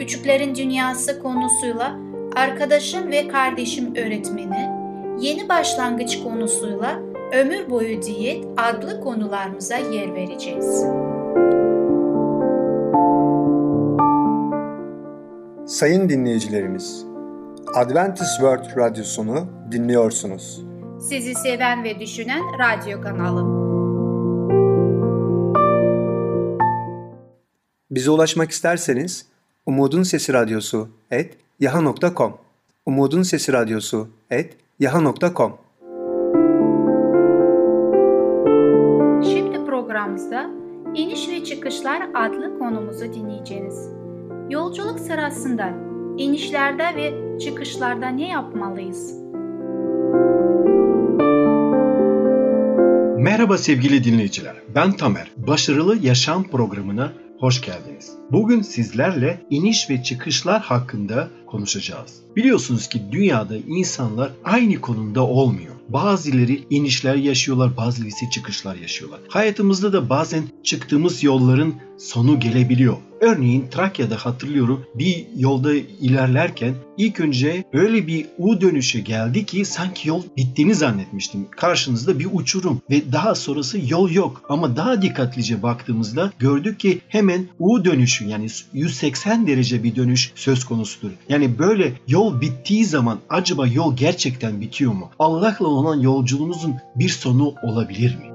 küçüklerin dünyası konusuyla arkadaşım ve kardeşim öğretmeni, yeni başlangıç konusuyla ömür boyu diyet adlı konularımıza yer vereceğiz. Sayın dinleyicilerimiz, Adventist World Radyosunu dinliyorsunuz. Sizi seven ve düşünen radyo kanalı. Bize ulaşmak isterseniz Umutun Sesi Radyosu et yaha.com Umutun Sesi Radyosu et yaha.com Şimdi programımızda İniş ve Çıkışlar adlı konumuzu dinleyeceğiz. Yolculuk sırasında inişlerde ve çıkışlarda ne yapmalıyız? Merhaba sevgili dinleyiciler. Ben Tamer. Başarılı Yaşam programına hoş geldiniz. Bugün sizlerle iniş ve çıkışlar hakkında konuşacağız. Biliyorsunuz ki dünyada insanlar aynı konumda olmuyor. Bazıları inişler yaşıyorlar, bazıları ise çıkışlar yaşıyorlar. Hayatımızda da bazen çıktığımız yolların sonu gelebiliyor. Örneğin Trakya'da hatırlıyorum bir yolda ilerlerken ilk önce öyle bir U dönüşü geldi ki sanki yol bittiğini zannetmiştim. Karşınızda bir uçurum ve daha sonrası yol yok. Ama daha dikkatlice baktığımızda gördük ki hemen U dönüşü yani 180 derece bir dönüş söz konusudur. Yani böyle yol bittiği zaman acaba yol gerçekten bitiyor mu? Allah'la olan yolculuğumuzun bir sonu olabilir mi?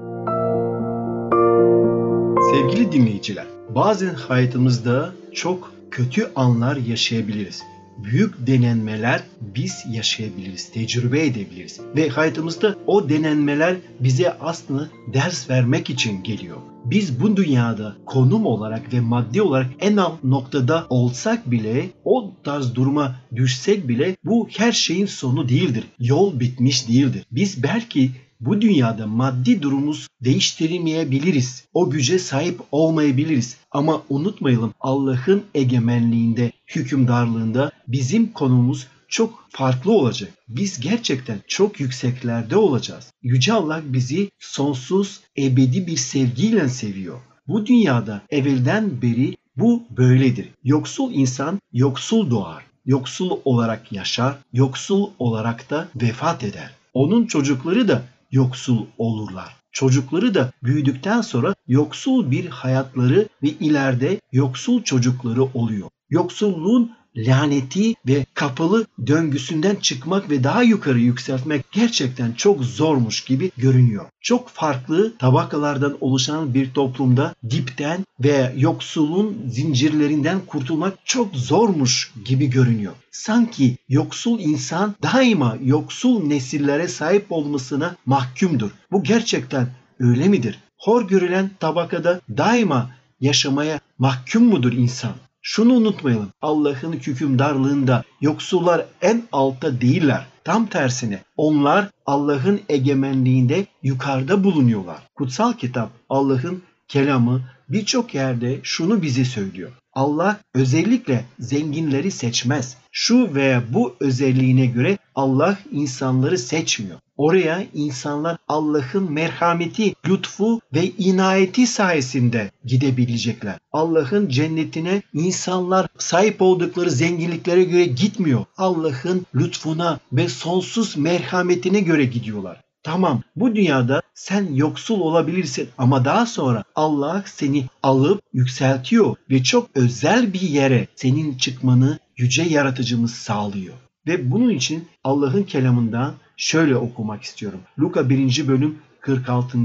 Sevgili dinleyiciler, bazen hayatımızda çok kötü anlar yaşayabiliriz. Büyük denenmeler biz yaşayabiliriz, tecrübe edebiliriz. Ve hayatımızda o denenmeler bize aslında ders vermek için geliyor. Biz bu dünyada konum olarak ve maddi olarak en alt noktada olsak bile, o tarz duruma düşsek bile bu her şeyin sonu değildir. Yol bitmiş değildir. Biz belki bu dünyada maddi durumumuz değiştiremeyebiliriz. O güce sahip olmayabiliriz. Ama unutmayalım Allah'ın egemenliğinde, hükümdarlığında bizim konumuz çok farklı olacak. Biz gerçekten çok yükseklerde olacağız. Yüce Allah bizi sonsuz, ebedi bir sevgiyle seviyor. Bu dünyada evvelden beri bu böyledir. Yoksul insan yoksul doğar. Yoksul olarak yaşar, yoksul olarak da vefat eder. Onun çocukları da yoksul olurlar. Çocukları da büyüdükten sonra yoksul bir hayatları ve ileride yoksul çocukları oluyor. Yoksulluğun laneti ve kapalı döngüsünden çıkmak ve daha yukarı yükseltmek gerçekten çok zormuş gibi görünüyor. Çok farklı tabakalardan oluşan bir toplumda dipten ve yoksulun zincirlerinden kurtulmak çok zormuş gibi görünüyor. Sanki yoksul insan daima yoksul nesillere sahip olmasına mahkumdur. Bu gerçekten öyle midir? Hor görülen tabakada daima yaşamaya mahkum mudur insan? Şunu unutmayalım. Allah'ın hükümdarlığında yoksullar en altta değiller. Tam tersine onlar Allah'ın egemenliğinde yukarıda bulunuyorlar. Kutsal kitap Allah'ın kelamı birçok yerde şunu bize söylüyor. Allah özellikle zenginleri seçmez. Şu veya bu özelliğine göre Allah insanları seçmiyor. Oraya insanlar Allah'ın merhameti, lütfu ve inayeti sayesinde gidebilecekler. Allah'ın cennetine insanlar sahip oldukları zenginliklere göre gitmiyor. Allah'ın lütfuna ve sonsuz merhametine göre gidiyorlar. Tamam bu dünyada sen yoksul olabilirsin ama daha sonra Allah seni alıp yükseltiyor ve çok özel bir yere senin çıkmanı yüce yaratıcımız sağlıyor. Ve bunun için Allah'ın kelamından şöyle okumak istiyorum. Luka 1. bölüm 46.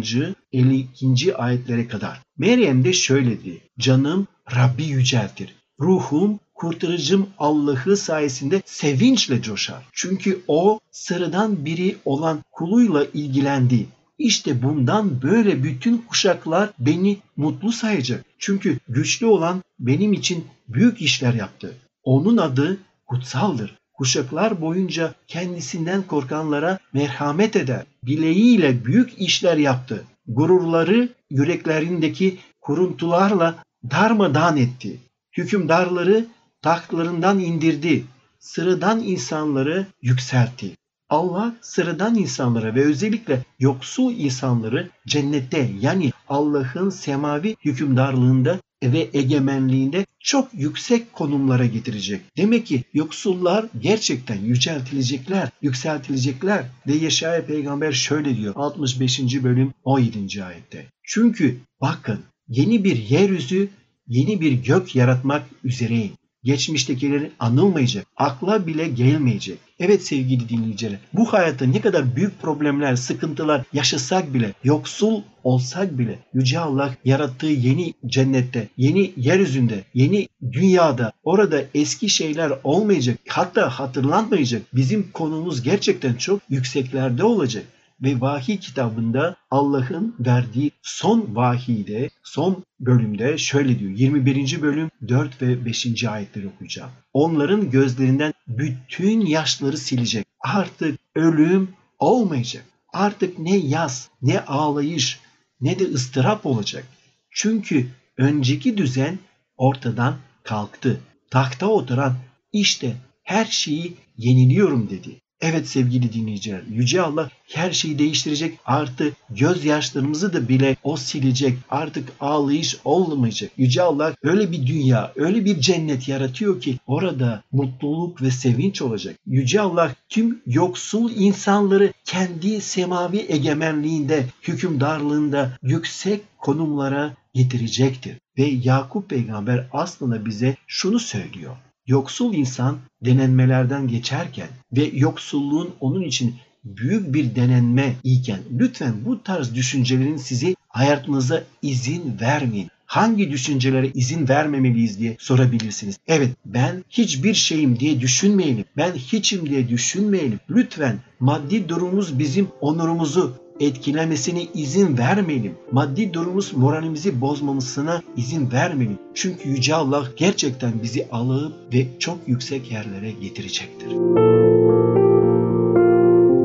52. ayetlere kadar. Meryem de şöyle. Canım Rabbi yüceltir. Ruhum kurtarıcım Allah'ı sayesinde sevinçle coşar. Çünkü o sıradan biri olan kuluyla ilgilendi. İşte bundan böyle bütün kuşaklar beni mutlu sayacak. Çünkü güçlü olan benim için büyük işler yaptı. Onun adı kutsaldır. Kuşaklar boyunca kendisinden korkanlara merhamet eder. Bileğiyle büyük işler yaptı. Gururları yüreklerindeki kuruntularla darmadağın etti. Hükümdarları tahtlarından indirdi. Sıradan insanları yükseltti. Allah sıradan insanlara ve özellikle yoksul insanları cennette yani Allah'ın semavi hükümdarlığında ve egemenliğinde çok yüksek konumlara getirecek. Demek ki yoksullar gerçekten yüceltilecekler, yükseltilecekler. Ve Yaşaya peygamber şöyle diyor 65. bölüm 17. ayette. Çünkü bakın yeni bir yeryüzü, yeni bir gök yaratmak üzereyim geçmiştekileri anılmayacak, akla bile gelmeyecek. Evet sevgili dinleyiciler, bu hayatta ne kadar büyük problemler, sıkıntılar yaşasak bile, yoksul olsak bile Yüce Allah yarattığı yeni cennette, yeni yeryüzünde, yeni dünyada orada eski şeyler olmayacak, hatta hatırlanmayacak. Bizim konumuz gerçekten çok yükseklerde olacak ve vahiy kitabında Allah'ın verdiği son vahiyde, son bölümde şöyle diyor. 21. bölüm 4 ve 5. ayetleri okuyacağım. Onların gözlerinden bütün yaşları silecek. Artık ölüm olmayacak. Artık ne yaz, ne ağlayış, ne de ıstırap olacak. Çünkü önceki düzen ortadan kalktı. Takta oturan işte her şeyi yeniliyorum dedi. Evet sevgili dinleyiciler, Yüce Allah her şeyi değiştirecek. Artık gözyaşlarımızı da bile o silecek. Artık ağlayış olmayacak. Yüce Allah öyle bir dünya, öyle bir cennet yaratıyor ki orada mutluluk ve sevinç olacak. Yüce Allah tüm yoksul insanları kendi semavi egemenliğinde, hükümdarlığında yüksek konumlara getirecektir. Ve Yakup peygamber aslında bize şunu söylüyor. Yoksul insan denenmelerden geçerken ve yoksulluğun onun için büyük bir denenme iken lütfen bu tarz düşüncelerin sizi hayatınıza izin vermeyin. Hangi düşüncelere izin vermemeliyiz diye sorabilirsiniz. Evet ben hiçbir şeyim diye düşünmeyelim. Ben hiçim diye düşünmeyelim. Lütfen maddi durumumuz bizim onurumuzu, etkilemesine izin vermeyelim. Maddi durumumuz moralimizi bozmamasına izin vermeyelim. Çünkü Yüce Allah gerçekten bizi alıp ve çok yüksek yerlere getirecektir.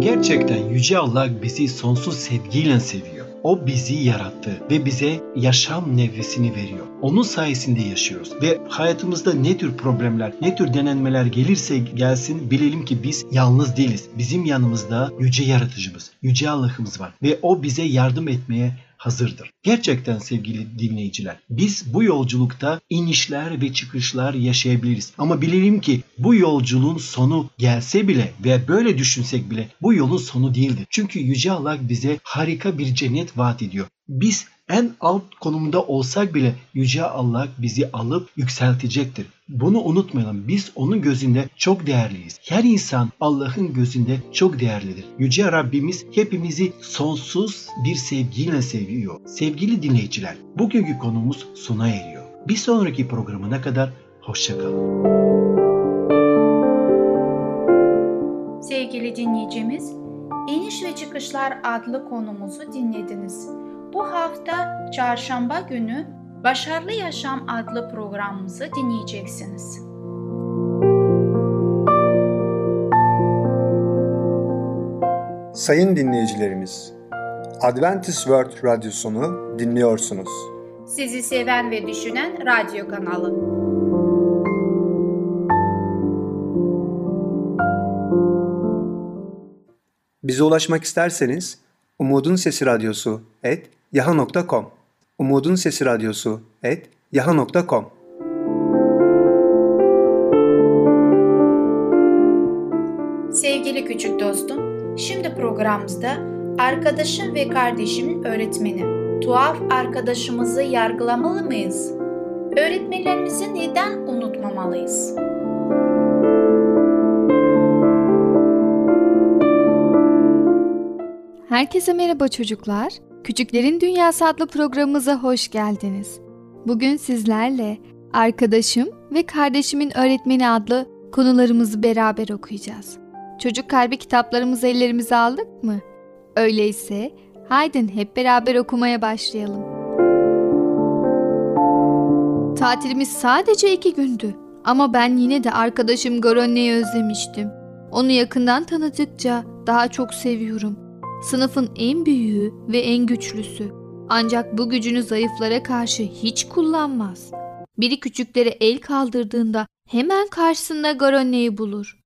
Gerçekten Yüce Allah bizi sonsuz sevgiyle seviyor. O bizi yarattı ve bize yaşam nefesini veriyor. Onun sayesinde yaşıyoruz ve hayatımızda ne tür problemler, ne tür denenmeler gelirse gelsin bilelim ki biz yalnız değiliz. Bizim yanımızda yüce yaratıcımız, yüce Allah'ımız var ve o bize yardım etmeye hazırdır. Gerçekten sevgili dinleyiciler biz bu yolculukta inişler ve çıkışlar yaşayabiliriz. Ama bilelim ki bu yolculuğun sonu gelse bile ve böyle düşünsek bile bu yolun sonu değildir. Çünkü Yüce Allah bize harika bir cennet vaat ediyor. Biz en alt konumda olsak bile Yüce Allah bizi alıp yükseltecektir. Bunu unutmayalım. Biz onun gözünde çok değerliyiz. Her insan Allah'ın gözünde çok değerlidir. Yüce Rabbimiz hepimizi sonsuz bir sevgiyle seviyor. Sevgili dinleyiciler, bugünkü konumuz sona eriyor. Bir sonraki programına kadar hoşçakalın. Sevgili dinleyicimiz, İniş ve Çıkışlar adlı konumuzu dinlediniz. Bu hafta çarşamba günü Başarılı Yaşam adlı programımızı dinleyeceksiniz. Sayın dinleyicilerimiz, Adventist World Radyosunu dinliyorsunuz. Sizi seven ve düşünen radyo kanalı. Bize ulaşmak isterseniz Umutun Sesi Radyosu et yaha.com Umutun Sesi Radyosu et yaha.com Sevgili küçük dostum, şimdi programımızda arkadaşım ve kardeşimin öğretmeni, tuhaf arkadaşımızı yargılamalı mıyız? Öğretmenlerimizi neden unutmamalıyız? Herkese merhaba çocuklar. Küçüklerin Dünyası adlı programımıza hoş geldiniz. Bugün sizlerle Arkadaşım ve Kardeşimin Öğretmeni adlı konularımızı beraber okuyacağız. Çocuk kalbi kitaplarımızı ellerimize aldık mı? Öyleyse Haydin hep beraber okumaya başlayalım. Tatilimiz sadece iki gündü. Ama ben yine de arkadaşım Goronne'yi özlemiştim. Onu yakından tanıdıkça daha çok seviyorum. Sınıfın en büyüğü ve en güçlüsü. Ancak bu gücünü zayıflara karşı hiç kullanmaz. Biri küçüklere el kaldırdığında hemen karşısında Garonne'yi bulur.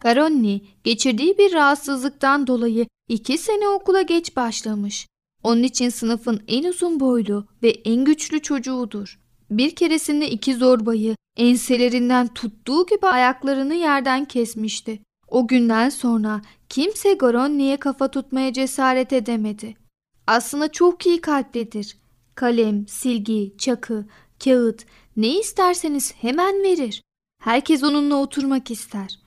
Garonne geçirdiği bir rahatsızlıktan dolayı iki sene okula geç başlamış. Onun için sınıfın en uzun boylu ve en güçlü çocuğudur. Bir keresinde iki zorbayı enselerinden tuttuğu gibi ayaklarını yerden kesmişti. O günden sonra kimse Goronni'ye kafa tutmaya cesaret edemedi. Aslında çok iyi kalplidir. Kalem, silgi, çakı, kağıt ne isterseniz hemen verir. Herkes onunla oturmak ister.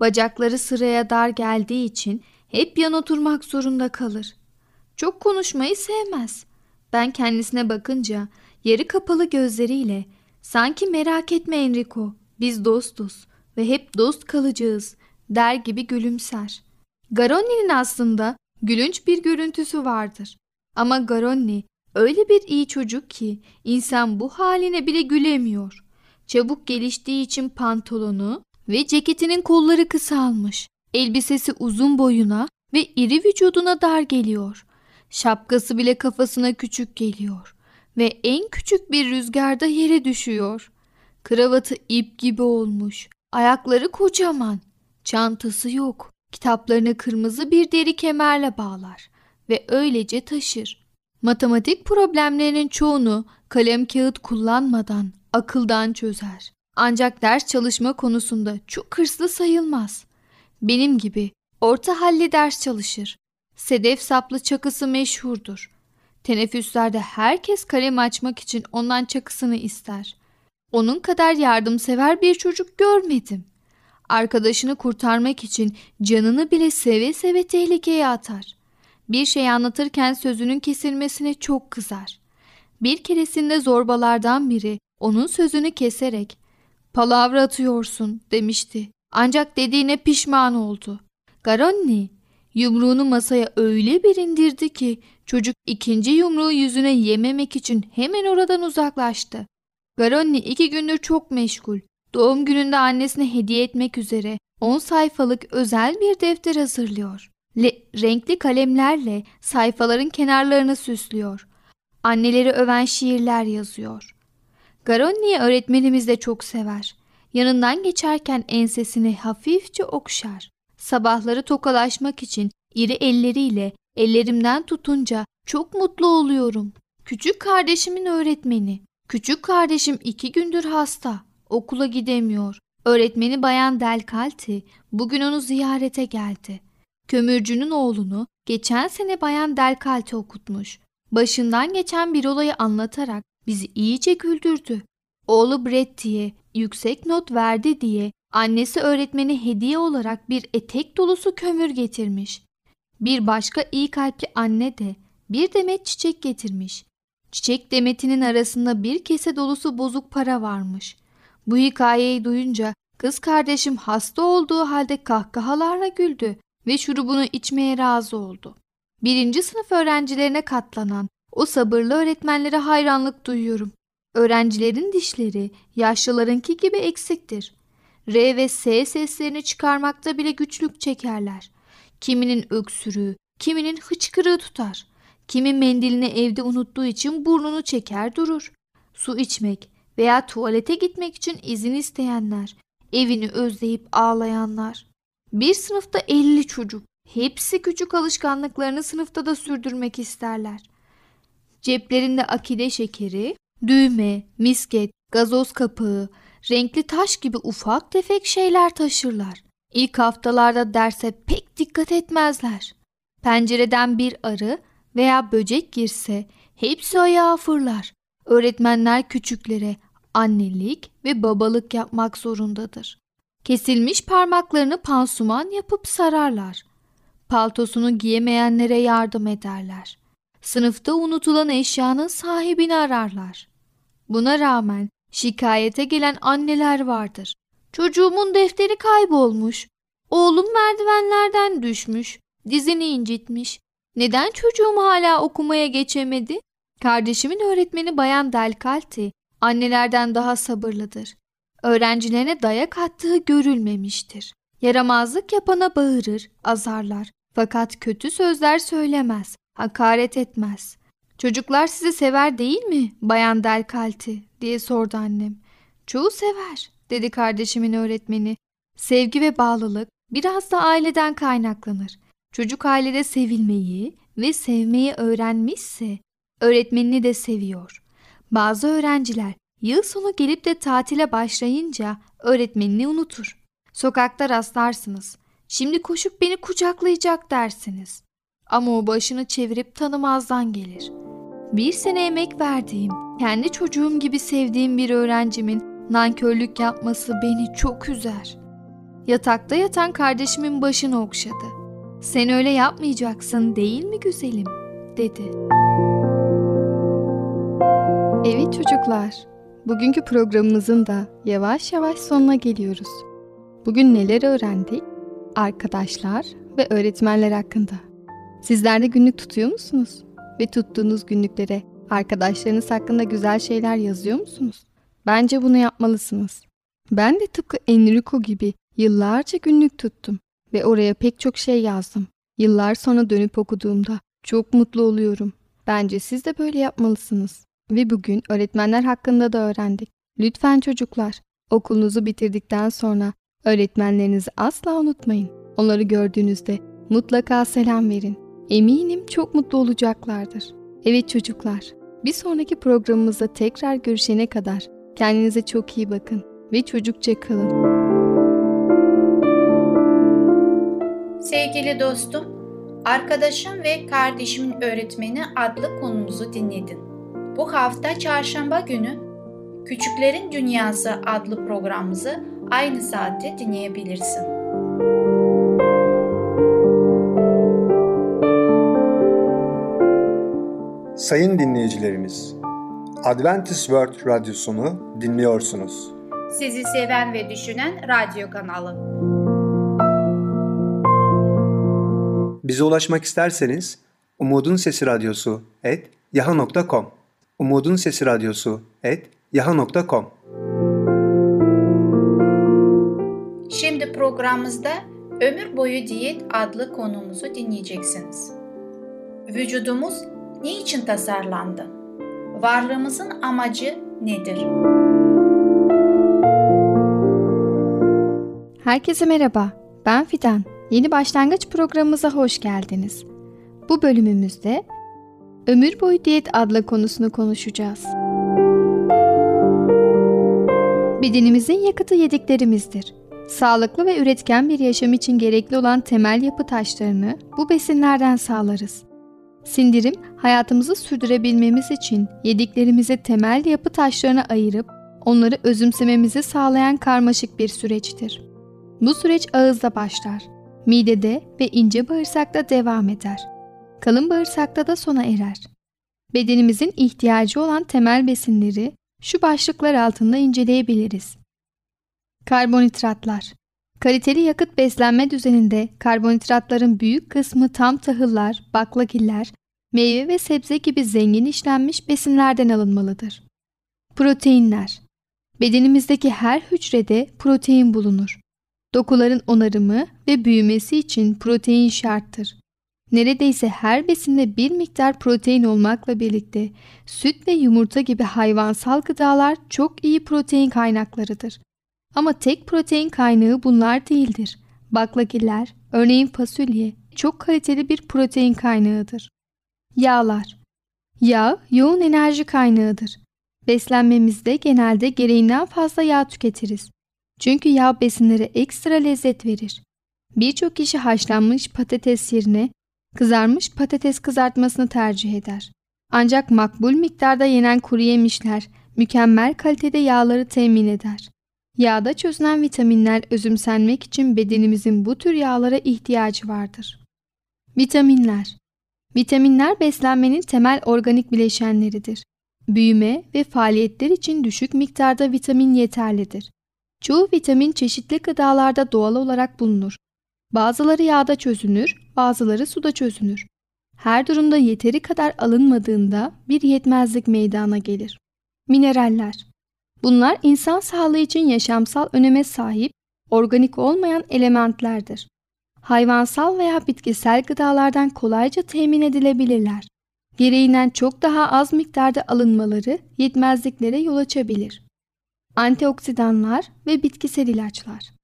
Bacakları sıraya dar geldiği için hep yan oturmak zorunda kalır. Çok konuşmayı sevmez. Ben kendisine bakınca yarı kapalı gözleriyle sanki merak etme Enrico biz dostuz ve hep dost kalacağız der gibi gülümser. Garonni'nin aslında gülünç bir görüntüsü vardır. Ama Garonni öyle bir iyi çocuk ki insan bu haline bile gülemiyor. Çabuk geliştiği için pantolonu ve ceketinin kolları kısalmış. Elbisesi uzun boyuna ve iri vücuduna dar geliyor. Şapkası bile kafasına küçük geliyor ve en küçük bir rüzgarda yere düşüyor. Kravatı ip gibi olmuş. Ayakları kocaman. Çantası yok. Kitaplarını kırmızı bir deri kemerle bağlar ve öylece taşır. Matematik problemlerinin çoğunu kalem kağıt kullanmadan akıldan çözer. Ancak ders çalışma konusunda çok hırslı sayılmaz. Benim gibi orta halli ders çalışır. Sedef saplı çakısı meşhurdur. Teneffüslerde herkes kalem açmak için ondan çakısını ister. Onun kadar yardımsever bir çocuk görmedim. Arkadaşını kurtarmak için canını bile seve seve tehlikeye atar. Bir şey anlatırken sözünün kesilmesine çok kızar. Bir keresinde zorbalardan biri onun sözünü keserek "Palavra atıyorsun." demişti. Ancak dediğine pişman oldu. Garonni yumruğunu masaya öyle bir indirdi ki çocuk ikinci yumruğu yüzüne yememek için hemen oradan uzaklaştı. Garonni iki gündür çok meşgul. Doğum gününde annesine hediye etmek üzere 10 sayfalık özel bir defter hazırlıyor. Le renkli kalemlerle sayfaların kenarlarını süslüyor. Anneleri öven şiirler yazıyor. Garonni'yi öğretmenimiz de çok sever. Yanından geçerken ensesini hafifçe okşar. Sabahları tokalaşmak için iri elleriyle ellerimden tutunca çok mutlu oluyorum. Küçük kardeşimin öğretmeni. Küçük kardeşim iki gündür hasta. Okula gidemiyor. Öğretmeni Bayan Delkalti bugün onu ziyarete geldi. Kömürcünün oğlunu geçen sene Bayan Delkalti okutmuş. Başından geçen bir olayı anlatarak bizi iyice güldürdü. Oğlu Bretti'ye yüksek not verdi diye annesi öğretmeni hediye olarak bir etek dolusu kömür getirmiş. Bir başka iyi kalpli anne de bir demet çiçek getirmiş. Çiçek demetinin arasında bir kese dolusu bozuk para varmış. Bu hikayeyi duyunca kız kardeşim hasta olduğu halde kahkahalarla güldü ve şurubunu içmeye razı oldu. Birinci sınıf öğrencilerine katlanan o sabırlı öğretmenlere hayranlık duyuyorum. Öğrencilerin dişleri yaşlılarınki gibi eksiktir. R ve S seslerini çıkarmakta bile güçlük çekerler. Kiminin öksürüğü, kiminin hıçkırığı tutar. Kimi mendilini evde unuttuğu için burnunu çeker durur. Su içmek veya tuvalete gitmek için izin isteyenler, evini özleyip ağlayanlar. Bir sınıfta 50 çocuk. Hepsi küçük alışkanlıklarını sınıfta da sürdürmek isterler. Ceplerinde akide şekeri, düğme, misket, gazoz kapağı, renkli taş gibi ufak tefek şeyler taşırlar. İlk haftalarda derse pek dikkat etmezler. Pencereden bir arı veya böcek girse hepsi ayağa fırlar. Öğretmenler küçüklere annelik ve babalık yapmak zorundadır. Kesilmiş parmaklarını pansuman yapıp sararlar. Paltosunu giyemeyenlere yardım ederler. Sınıfta unutulan eşyanın sahibini ararlar. Buna rağmen şikayete gelen anneler vardır. Çocuğumun defteri kaybolmuş. Oğlum merdivenlerden düşmüş. Dizini incitmiş. Neden çocuğum hala okumaya geçemedi? Kardeşimin öğretmeni Bayan Delcalti annelerden daha sabırlıdır. Öğrencilerine dayak attığı görülmemiştir. Yaramazlık yapana bağırır, azarlar. Fakat kötü sözler söylemez, hakaret etmez. Çocuklar sizi sever değil mi Bayan Delcalti diye sordu annem. Çoğu sever dedi kardeşimin öğretmeni. Sevgi ve bağlılık biraz da aileden kaynaklanır. Çocuk ailede sevilmeyi ve sevmeyi öğrenmişse öğretmenini de seviyor. Bazı öğrenciler yıl sonu gelip de tatile başlayınca öğretmenini unutur. Sokakta rastlarsınız. Şimdi koşup beni kucaklayacak dersiniz. Ama o başını çevirip tanımazdan gelir. Bir sene emek verdiğim, kendi çocuğum gibi sevdiğim bir öğrencimin nankörlük yapması beni çok üzer. Yatakta yatan kardeşimin başını okşadı. Sen öyle yapmayacaksın değil mi güzelim? dedi. Evet çocuklar, bugünkü programımızın da yavaş yavaş sonuna geliyoruz. Bugün neler öğrendik? Arkadaşlar ve öğretmenler hakkında. Sizler de günlük tutuyor musunuz? Ve tuttuğunuz günlüklere arkadaşlarınız hakkında güzel şeyler yazıyor musunuz? Bence bunu yapmalısınız. Ben de tıpkı Enrico gibi yıllarca günlük tuttum ve oraya pek çok şey yazdım. Yıllar sonra dönüp okuduğumda çok mutlu oluyorum. Bence siz de böyle yapmalısınız. Ve bugün öğretmenler hakkında da öğrendik. Lütfen çocuklar, okulunuzu bitirdikten sonra öğretmenlerinizi asla unutmayın. Onları gördüğünüzde mutlaka selam verin. Eminim çok mutlu olacaklardır. Evet çocuklar, bir sonraki programımızda tekrar görüşene kadar kendinize çok iyi bakın ve çocukça kalın. Sevgili dostum, arkadaşım ve kardeşimin öğretmeni adlı konumuzu dinledin. Bu hafta çarşamba günü Küçüklerin Dünyası adlı programımızı aynı saatte dinleyebilirsin. Sayın dinleyicilerimiz, Adventist World Radyosunu dinliyorsunuz. Sizi seven ve düşünen radyo kanalı. Bize ulaşmak isterseniz Umutun Sesi Radyosu et yaha.com Umutun Sesi Radyosu et yaha.com Şimdi programımızda Ömür Boyu Diyet adlı konumuzu dinleyeceksiniz. Vücudumuz niçin tasarlandı? Varlığımızın amacı nedir? Herkese merhaba, ben Fidan. Yeni başlangıç programımıza hoş geldiniz. Bu bölümümüzde Ömür Boyu Diyet adlı konusunu konuşacağız. Bedenimizin yakıtı yediklerimizdir. Sağlıklı ve üretken bir yaşam için gerekli olan temel yapı taşlarını bu besinlerden sağlarız. Sindirim, hayatımızı sürdürebilmemiz için yediklerimizi temel yapı taşlarına ayırıp onları özümsememizi sağlayan karmaşık bir süreçtir. Bu süreç ağızda başlar, midede ve ince bağırsakta devam eder. Kalın bağırsakta da sona erer. Bedenimizin ihtiyacı olan temel besinleri şu başlıklar altında inceleyebiliriz. Karbonhidratlar Kaliteli yakıt beslenme düzeninde karbonhidratların büyük kısmı tam tahıllar, baklagiller, meyve ve sebze gibi zengin işlenmiş besinlerden alınmalıdır. Proteinler Bedenimizdeki her hücrede protein bulunur. Dokuların onarımı ve büyümesi için protein şarttır. Neredeyse her besinde bir miktar protein olmakla birlikte süt ve yumurta gibi hayvansal gıdalar çok iyi protein kaynaklarıdır. Ama tek protein kaynağı bunlar değildir. Baklagiller, örneğin fasulye, çok kaliteli bir protein kaynağıdır. Yağlar Yağ, yoğun enerji kaynağıdır. Beslenmemizde genelde gereğinden fazla yağ tüketiriz. Çünkü yağ besinlere ekstra lezzet verir. Birçok kişi haşlanmış patates yerine kızarmış patates kızartmasını tercih eder. Ancak makbul miktarda yenen kuru yemişler mükemmel kalitede yağları temin eder. Yağda çözünen vitaminler özümsenmek için bedenimizin bu tür yağlara ihtiyacı vardır. Vitaminler Vitaminler beslenmenin temel organik bileşenleridir. Büyüme ve faaliyetler için düşük miktarda vitamin yeterlidir. Çoğu vitamin çeşitli gıdalarda doğal olarak bulunur. Bazıları yağda çözünür, bazıları suda çözünür. her durumda yeteri kadar alınmadığında bir yetmezlik meydana gelir. Mineraller Bunlar insan sağlığı için yaşamsal öneme sahip organik olmayan elementlerdir. Hayvansal veya bitkisel gıdalardan kolayca temin edilebilirler. Gereğinden çok daha az miktarda alınmaları yetmezliklere yol açabilir. Antioksidanlar ve bitkisel ilaçlar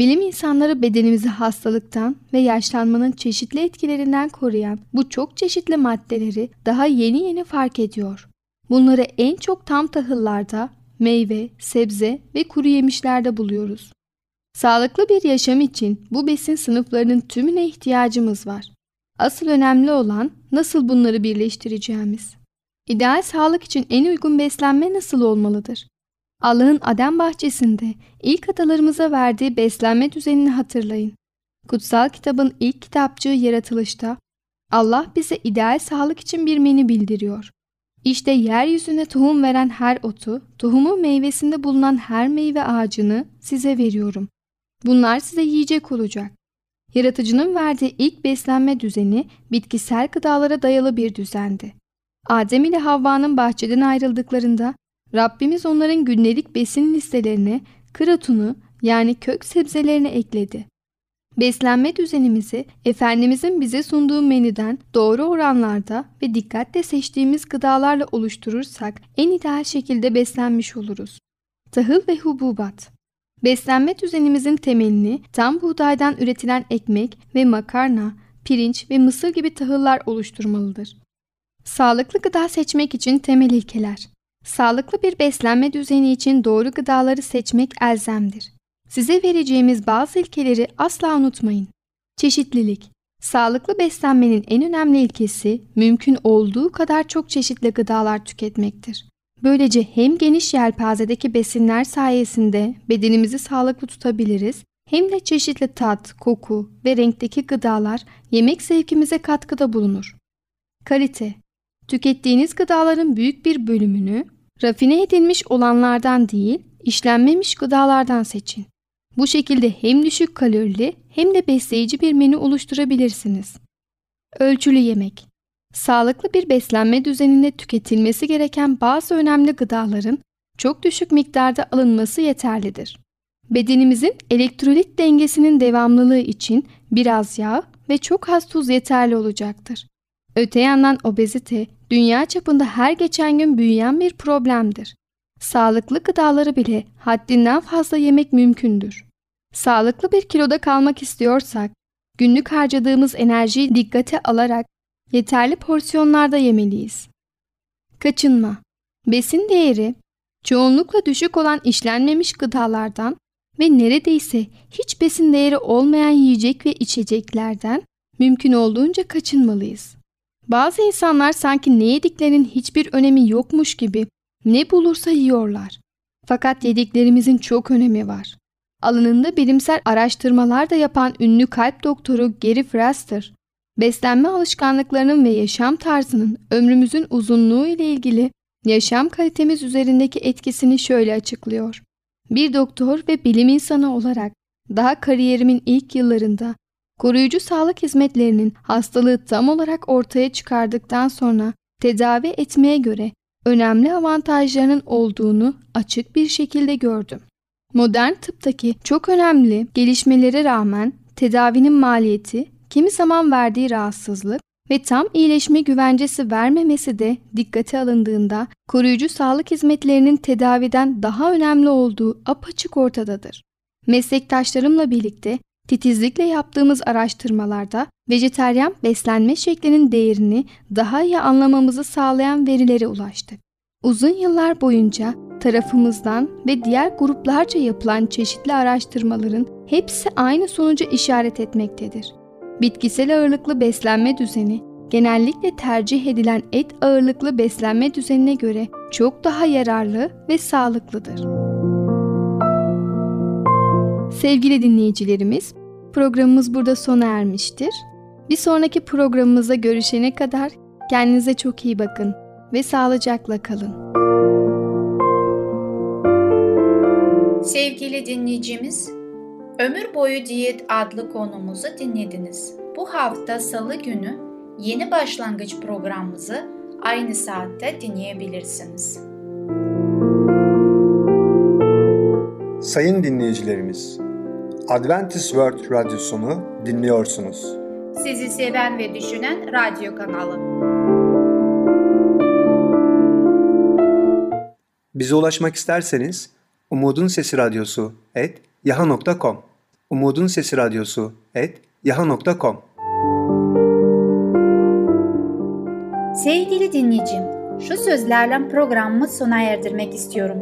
Bilim insanları bedenimizi hastalıktan ve yaşlanmanın çeşitli etkilerinden koruyan bu çok çeşitli maddeleri daha yeni yeni fark ediyor. Bunları en çok tam tahıllarda, meyve, sebze ve kuru yemişlerde buluyoruz. Sağlıklı bir yaşam için bu besin sınıflarının tümüne ihtiyacımız var. Asıl önemli olan nasıl bunları birleştireceğimiz. İdeal sağlık için en uygun beslenme nasıl olmalıdır? Allah'ın Adem bahçesinde ilk atalarımıza verdiği beslenme düzenini hatırlayın. Kutsal kitabın ilk kitapçığı yaratılışta Allah bize ideal sağlık için bir menü bildiriyor. İşte yeryüzüne tohum veren her otu, tohumu meyvesinde bulunan her meyve ağacını size veriyorum. Bunlar size yiyecek olacak. Yaratıcının verdiği ilk beslenme düzeni bitkisel gıdalara dayalı bir düzendi. Adem ile Havva'nın bahçeden ayrıldıklarında Rabbimiz onların günlük besin listelerine kıratunu yani kök sebzelerini ekledi. Beslenme düzenimizi Efendimizin bize sunduğu menüden doğru oranlarda ve dikkatle seçtiğimiz gıdalarla oluşturursak en ideal şekilde beslenmiş oluruz. Tahıl ve hububat Beslenme düzenimizin temelini tam buğdaydan üretilen ekmek ve makarna, pirinç ve mısır gibi tahıllar oluşturmalıdır. Sağlıklı gıda seçmek için temel ilkeler. Sağlıklı bir beslenme düzeni için doğru gıdaları seçmek elzemdir. Size vereceğimiz bazı ilkeleri asla unutmayın. Çeşitlilik. Sağlıklı beslenmenin en önemli ilkesi mümkün olduğu kadar çok çeşitli gıdalar tüketmektir. Böylece hem geniş yelpazedeki besinler sayesinde bedenimizi sağlıklı tutabiliriz hem de çeşitli tat, koku ve renkteki gıdalar yemek zevkimize katkıda bulunur. Kalite Tükettiğiniz gıdaların büyük bir bölümünü rafine edilmiş olanlardan değil, işlenmemiş gıdalardan seçin. Bu şekilde hem düşük kalorili hem de besleyici bir menü oluşturabilirsiniz. Ölçülü yemek Sağlıklı bir beslenme düzeninde tüketilmesi gereken bazı önemli gıdaların çok düşük miktarda alınması yeterlidir. Bedenimizin elektrolit dengesinin devamlılığı için biraz yağ ve çok az tuz yeterli olacaktır. Öte yandan obezite dünya çapında her geçen gün büyüyen bir problemdir. Sağlıklı gıdaları bile haddinden fazla yemek mümkündür. Sağlıklı bir kiloda kalmak istiyorsak, günlük harcadığımız enerjiyi dikkate alarak yeterli porsiyonlarda yemeliyiz. Kaçınma Besin değeri çoğunlukla düşük olan işlenmemiş gıdalardan ve neredeyse hiç besin değeri olmayan yiyecek ve içeceklerden mümkün olduğunca kaçınmalıyız. Bazı insanlar sanki ne yediklerinin hiçbir önemi yokmuş gibi ne bulursa yiyorlar. Fakat yediklerimizin çok önemi var. Alanında bilimsel araştırmalar da yapan ünlü kalp doktoru Gary Fraster, beslenme alışkanlıklarının ve yaşam tarzının ömrümüzün uzunluğu ile ilgili yaşam kalitemiz üzerindeki etkisini şöyle açıklıyor. Bir doktor ve bilim insanı olarak daha kariyerimin ilk yıllarında koruyucu sağlık hizmetlerinin hastalığı tam olarak ortaya çıkardıktan sonra tedavi etmeye göre önemli avantajlarının olduğunu açık bir şekilde gördüm. Modern tıptaki çok önemli gelişmelere rağmen tedavinin maliyeti, kimi zaman verdiği rahatsızlık ve tam iyileşme güvencesi vermemesi de dikkate alındığında koruyucu sağlık hizmetlerinin tedaviden daha önemli olduğu apaçık ortadadır. Meslektaşlarımla birlikte titizlikle yaptığımız araştırmalarda vejeteryan beslenme şeklinin değerini daha iyi anlamamızı sağlayan verilere ulaştık. Uzun yıllar boyunca tarafımızdan ve diğer gruplarca yapılan çeşitli araştırmaların hepsi aynı sonuca işaret etmektedir. Bitkisel ağırlıklı beslenme düzeni genellikle tercih edilen et ağırlıklı beslenme düzenine göre çok daha yararlı ve sağlıklıdır. Sevgili dinleyicilerimiz, programımız burada sona ermiştir. Bir sonraki programımızda görüşene kadar kendinize çok iyi bakın ve sağlıcakla kalın. Sevgili dinleyicimiz, Ömür Boyu Diyet adlı konumuzu dinlediniz. Bu hafta salı günü Yeni Başlangıç programımızı aynı saatte dinleyebilirsiniz. Sayın dinleyicilerimiz, Adventist World Radyosunu dinliyorsunuz. Sizi seven ve düşünen radyo kanalı. Bize ulaşmak isterseniz Umutun Sesi Radyosu et yaha.com Umutun Sesi Radyosu et yaha.com Sevgili dinleyicim, şu sözlerle programımı sona erdirmek istiyorum.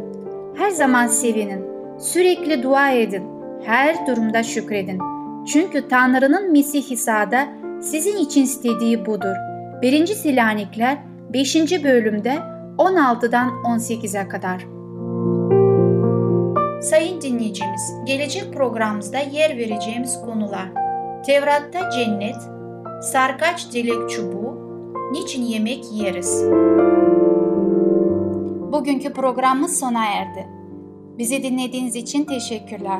Her zaman sevinin, sürekli dua edin, her durumda şükredin. Çünkü Tanrı'nın Mesih İsa'da sizin için istediği budur. 1. Selanikler 5. bölümde 16'dan 18'e kadar. Sayın dinleyicimiz, gelecek programımızda yer vereceğimiz konular Tevrat'ta cennet, sarkaç dilek çubuğu, niçin yemek yeriz? Bugünkü programımız sona erdi. Bizi dinlediğiniz için teşekkürler.